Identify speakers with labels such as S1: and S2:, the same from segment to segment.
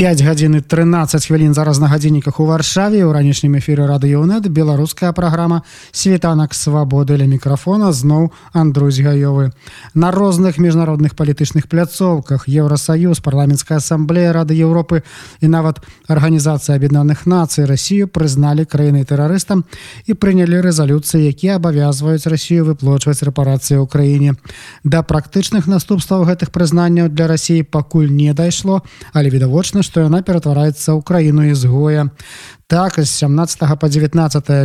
S1: 5 гадзін 13 хвілін зараз на гадзінніках у варшаве. У ранішнім эфіры радыёнет беларуская праграма світанак свабоды ля мікрафона зноў Андрусь гаёвы на розных міжнародных палітычных пляцоўках Еўросаюз парламенцкая асамблея рады Еўропы і нават арганізацыя аб'яднаных нацый Росію прызналі краінай тэрарыстам і прынялі рэзалюцыі якія абавязваюць Росію выплочваць рэпарацыі ў краіне. Да практычных наступстваў гэтых прызнанняў для Росіі пакуль не дайшло але відавочна што яна ператвараецца ў краіну ізгоя. Так з 17 по 19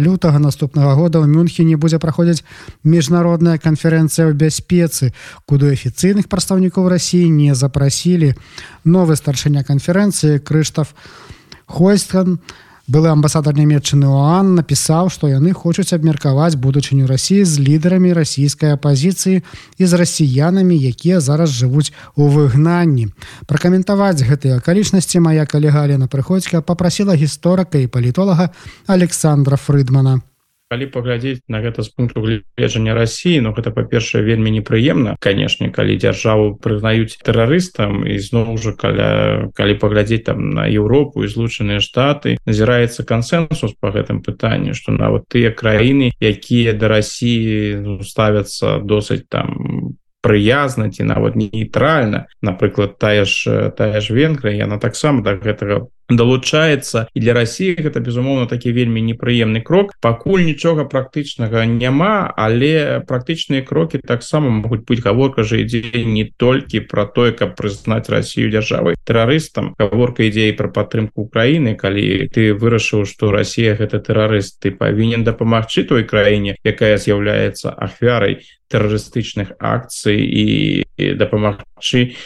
S1: лютага наступнага года ў Мюнхене будзе праходзіць міжнародная канферэнцыя ў бяспецы, куды афіцыйных прадстаўнікоў рассіі не запрасілі. Новы старшыня канферэнцыі Крыштаф Хойстхан, былы амбасадар нямметчыны Оан напісаў, што яны хочуць абмеркаваць будучыню рассіі з лідарамі расійскай апазіцыі і з расіянамі, якія зараз жывуць у выгнанні. Пракаментаваць гэтыя акалічнасці мая калега Алена прыходзька попрасіла гісторыка і палітолага Александра Фрыдмана
S2: калі паглядзець на гэта з пункту гледжання Росіі но ну, гэта па-першае вельмі непрыемна канешне калі дзяржаву прызнаюць тэрарыстам і зноў уже каля калі паглядзець там на Еўропу і злучаныя штаты. Назіраецца кансенсус по гэтым пытанню что нават тыя краіны якія да Росіі ну, ставяцца досыць там прыязна ці нават нейтральна напрыклад тая ж тая ж венгрыя яна таксама да гэтага далучаецца і для Росіі гэта безумоўна такі вельмі непрыемны крок. Пакуль нічога практычнага няма але практычныя крокі таксама могуць быць. Гаворка же ідзе не толькі про тое каб прызнаць Россию дзяржавай тэрарыстам. Гаворка ідзеі пра падтрымку Украіны. Калі ты вырашыў что Россия гэта тэрарыст ты павінен дапамагчы той краіне якая з'яўляецца ахвярай тэрарыстычных акцый і дапамагчы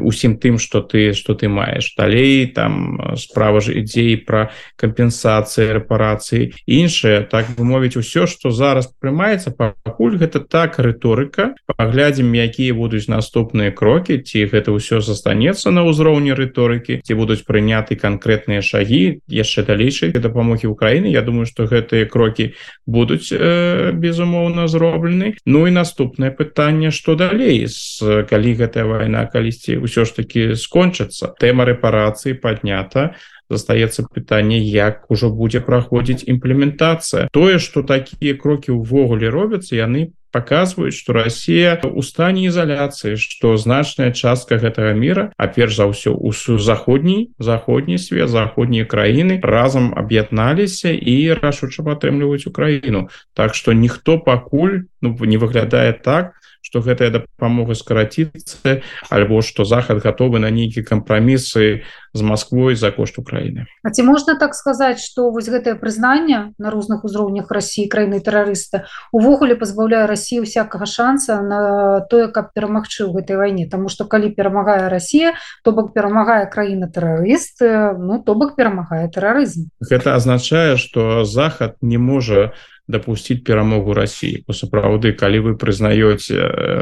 S2: усім тым что ты что ты маеш. Далей там справа ж ідзеі пра кампенсацыі рэпарацыі іншае. Так бы мовіць усё что зараз прымаецца пакуль гэта так рыторыка. Паглядзім якія будуць наступныя крокі ці гэта ўсё застанецца на ўзроўні рыторыкі ці будуць прыняты канкрэтныя шагі яшчэ далейшай дапамогі Украіны Я думаю что гэтыя крокі будуць э, безумоўна зроблены. Ну і наступнае пытанне что далей з калі гэтая вайна калісьці ўсё ж таки скончыцца. Тэма рэпарацыі поднята застаецца пытанне як ужо будзе праходзіць імплементацыя. Тое что такія крокі ўвогуле робяцца яны показваюць что Россия у стане ізаляцыі что значная частка гэтага мира а перш за ўсё у заходній заходні свет заходнія краіны разам аб'ядналіся і рашуча падтрымліваюць Украіну. Так что ніхто пакуль ну, не выглядае так что гэтая дапамога скараціцца альбо что захад готовы на нейкія кампрамісы з Москвой за кошт Украины
S3: А ці можна так сказаць что вось гэтае прызнанне на розных узроўнях России краіны тэрарыста увогуле пазбаўляе Россию всякага шанса на тое каб перамагчы ў гэтай вайне? Тому что калі перамагае Россия то бок перамагае краіна тэрарыст ну то бок перамагае тэрарызм.
S2: Гэта азначае что захад не можа не допусціць перамогу Росіі сапраўды калі вы прызнаёце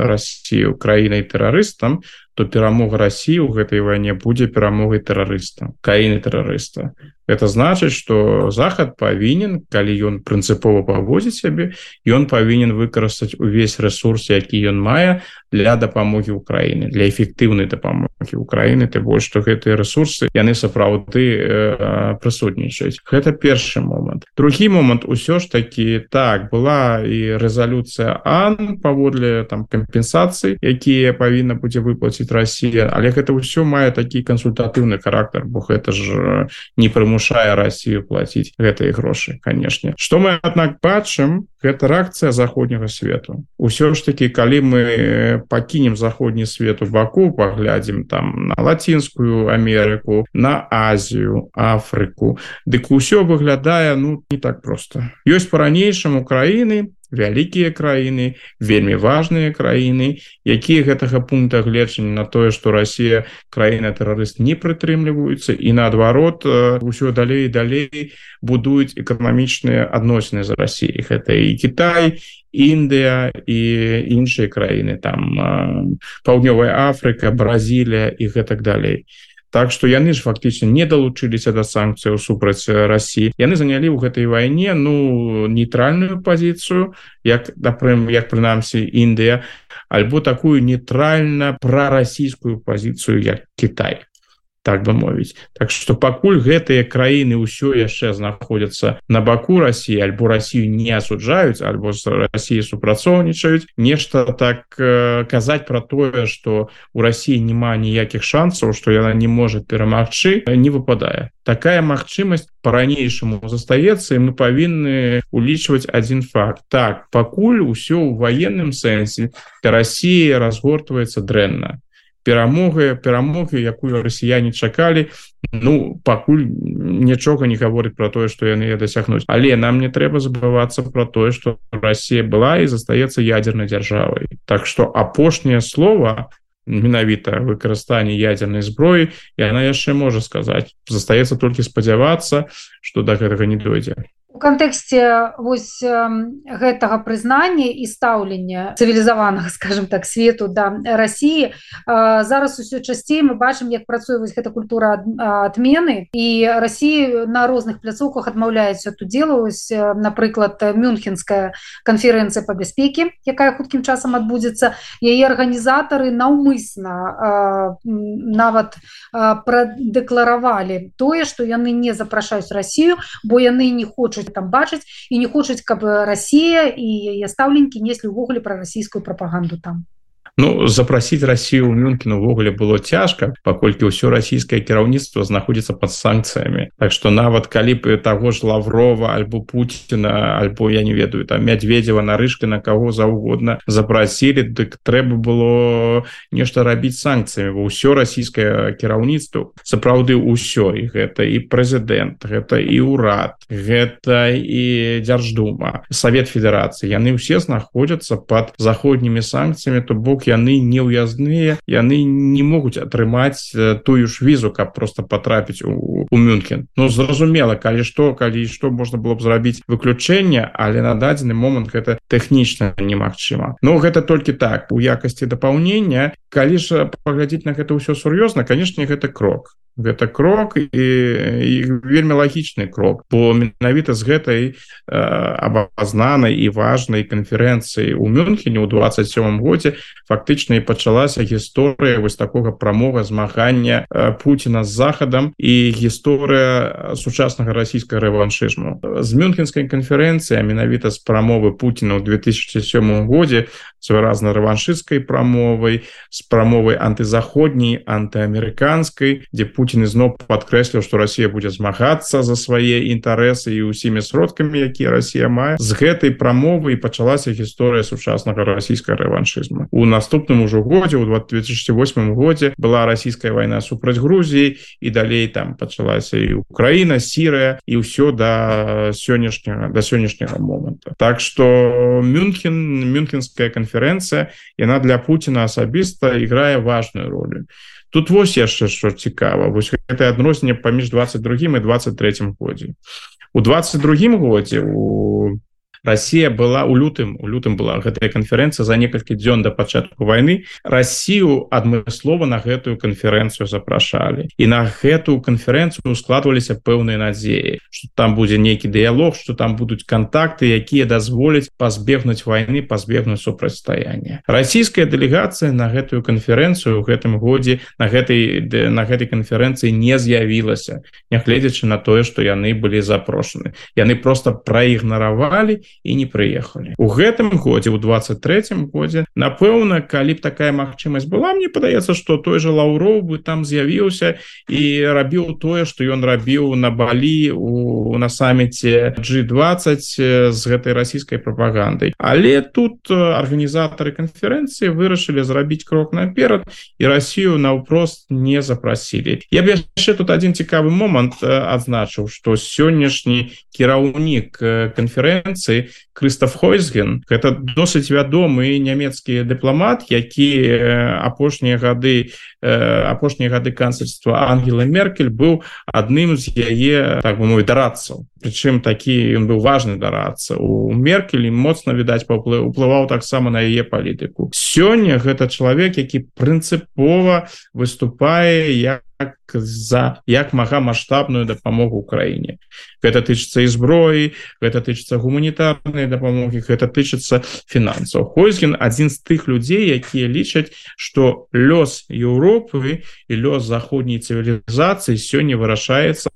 S2: Россию краінай тэрарыстам то перамога Росіі ў гэтай вайне будзе перамогай тэрарыста краіны тэрарыста это значыць что захад павінен калі ён прынцыпова павозіць сябе ён павінен выкарыстаць увесь ресурс які ён мае для дапамогі Украіны для эфектыўнай дапамогі Украіны ты больш што гэтыя ресурсы яны сапраўды э, прысутнічаюць гэта першы момант другі момант усё ж таки так была і рэзалюцыя Ан паводле там кампенсацыі якія павінна будзе выплаціць Россия. Але гэта ўсё мае такі кансультатыўны характар бо гэта ж не прымушае Россию платіць гэтыя грошы канешне что мы аднак бачым гэта рэакцыя заходняга свету ўсё ж таки калі мы пакінем заходні свет у баку паглядзім там на лацінскую Амерыку на Азію Афрыку дык усё выглядае ну не так просто. Ёсць по-ранейшаму краіны вялікія краіны вельмі важныя краіны якія гэтага пункта гледжання на тое что Россия краіна тэрарыст не прытрымліваюцца і наадварот ўсё далей далей будуюць эканамічныя адносіны за Россией гэта і Китай Індыя і іншыя краіны там паўднёвая Афрыка Бразілія і гэтак далей Так что яны ж фактычна не далучыліся да санкцыяў супраць Росіі яны занялі ў гэтай вайне ну нейтральную пазіцыю як напрым як прынамсі Індыя альбо такую нейтральна прарасійскую пазіцыю як Китай так бы мовіць. Так что пакуль гэтыя краіны ўсё яшчэ знаходзяцца на баку Росіі альбо Россию не асуджаюць альбо Россией супрацоўнічаюць нешта так э, казаць про тое что у России няма ніякіх шансаў что яна не может перамагчы не выпадае. Такая магчымасць по-ранейшаму застаецца і мы павінны улічваць один факт. Так пакуль усё ў военным сэнсе Россия разгортваецца дрэнна перамога перамоги якую расіяне чакалі. Ну пакуль нічога не гаворыць про тое что яны дасягнуць. Але нам не трэба забывацца про тое что Россия была і застаецца ядерной дзяржавай. Так что апошняе слово менавіта выкарыстанне ядерной зброі і она яшчэ можа сказаць. Застаецца толькі спадзявацца что до гэтага не дойдзе
S3: у кантэксце вось гэтага прызнання і стаўлення цывілізаванага скажем так свету да Росіі зараз усё часцей мы бачым як працуе вось гэта культура адмены. І Росіі на розных пляцоўках адмаўляецца тут делаюсь напрыклад мюнхенская канферэнцыя по бяспеке якая хуткім часам адбудзецца. Яе арганізатары наўмысна нават прадэкларавалі тое што яны не запрашаюць Росію бо яны не хочуць хочуць там бачыць і не хочуць каб Росія і яе стаўленькі неслі ўвогуле пра расійскую прапаганду там
S2: Ну запрасіць Россию ў Мюнкін увогуле было цяжка паколькі ўсё расійскае кіраўніцтва знаходзіцца под санкцыямі Так что нават калі бы таго ж лаврова альбо Путина альбо я не ведаю там мядзведзева нарыжка на кого заўгодна запрасілі дык трэба было нешта рабіць санкцыямі ўсё расійскае кіраўніцтва сапраўды ўсё і гэта і прэзідэнт гэта і ўрад гэта і дзярждума Савет Федерацыі яны ўсе знаходзяцца под заходнімі санкцыямі то бок яны не ўязныя яны не могуць атрымаць тую ж візу каб просто потрапіць у, у мюнхен. Ну зразумела калі што калі што можна было б зрабіць выключэнне але на дадзены момант гэта тэхнічна немагчыма. Ну гэта толькі так у якасці дапаўнення. Калі ж паглядзець на гэта ўсё сур'ёзна канешне гэта крок гэта крок і, і вельмі лагічны крок бо менавіта з гэтай э, абазнанай і важнай канферэнцыі у мюнхене ў 27 годзе фактычна і пачалася гісторыя вось такога прамога змагання э, Пуціна з захадам і гісторыя сучаснага расійскага рэваншызму. З мюнхенскай канферэнцыі менавіта з прамовы Пуціна ў 2007 годзе з выразнай рэваншысцкай прамовай з прамовай антызаходняй антыамерыканскай дзе Пуін Путін ізноў падкрэсліў што Росія будзе змагацца за свае інтарэсы і ўсімі сродкамі якія Росія мае з гэтай прамовы і пачалася гісторыя сучаснага расійскага рэваншызму у наступным ужо годзе у 2008 годзе была расійская вайна супраць Грузіі і далей там пачалася і Украіна сірая і ўсё да сённяшняга да сённяшняга моманта. Так что мюнхен мюнхенская канферэнцыя яна для Путина асабіста іграе важную ролю тут вось яшчэ що цікава. Вось гэта адносіне паміж 22 і 23 годзе. У 22 годзе у Россия была у лютым у лютым была гэтая канферэнцыя за некалькі дзён до пачатку войны Россию адмыслова на гэтую канферэнцыю запрашалі. І на гэтую канферэнцыю складваліся пэўныя надзеі что там будзе нейкі дыялог что там будуць контакты якія дазволяць пазбегнуць войны пазбегнуць супрацьстаяння расійская дэлегацыя на гэтую канферэнцыю у гэтым годзе на гэтай на гэтай канферэнцыі не з'явілася нягледзячы на тое что яны былі запрошаны. Яны просто праігнаравалі і не прыехалі. У гэтым годзе у 23 годзе напэўна калі б такая магчымасць была мне падаецца что той же лаўроў бы там з'явіўся і рабіў тое что ён рабіў на балі у на саміце G20 з гэтай расійскай прапагандай. Але тут арганізатары канферэнцыі вырашылі зрабіць крок наперад і Россию наўпрост не запрасілі. Я б яшчэ тут один цікавы момант адзначыў что сённяшні кіраўнік канферэнцыі Крыстоф Хойзген гэта досыць вядомы нямецкі дыпламат які апошнія гады апошнія гады канцельства Ангела Меркель быў адным з яе так бы мой дарадцаў. Прычым такі ён быў важны дарацца у Меркелі моцна відаць паўплы уплываў таксама на яе палітыку сёння гэта чалавек які прынцыпова выступае як за як мага маштабную дапамогу Украіне гэта тычыцца і зброі гэта тычыцца гуманітарнай дапамогі гэта тычыцца фінансаў. Хойзген адзін з тых людзей якія лічаць што лёс Еўропы і лёс заходняй цывілізацыі сёння вырашаецца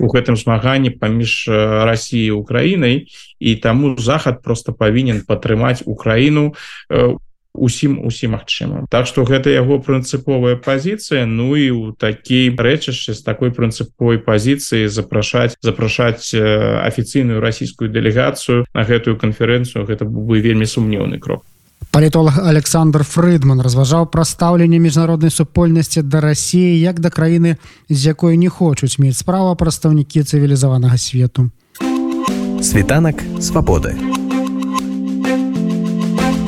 S2: у гэтым змаганні паміж Росіяй Украінай і таму захад просто павінен падтрымаць Украіну у усім усім магчымым Так что гэта яго прынцыповая пазіцыя Ну і у такі рэчышчы з такой прынцыповой пазіцыі запрашаць запрашаць афіцыйную расійскую дэлегацыю на гэтую канферэнцыю. Гэта бы вельмі сумнеўны крок.
S1: Палітолог Александр Фрыдман разважаў пра стаўленне міжнароднай супольнасці да рассіі як да краіны з якой не хочуць мець справа прадстаўнікі цывілізаванага свету.
S4: Світанак свабоды.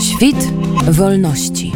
S4: Świt wolności.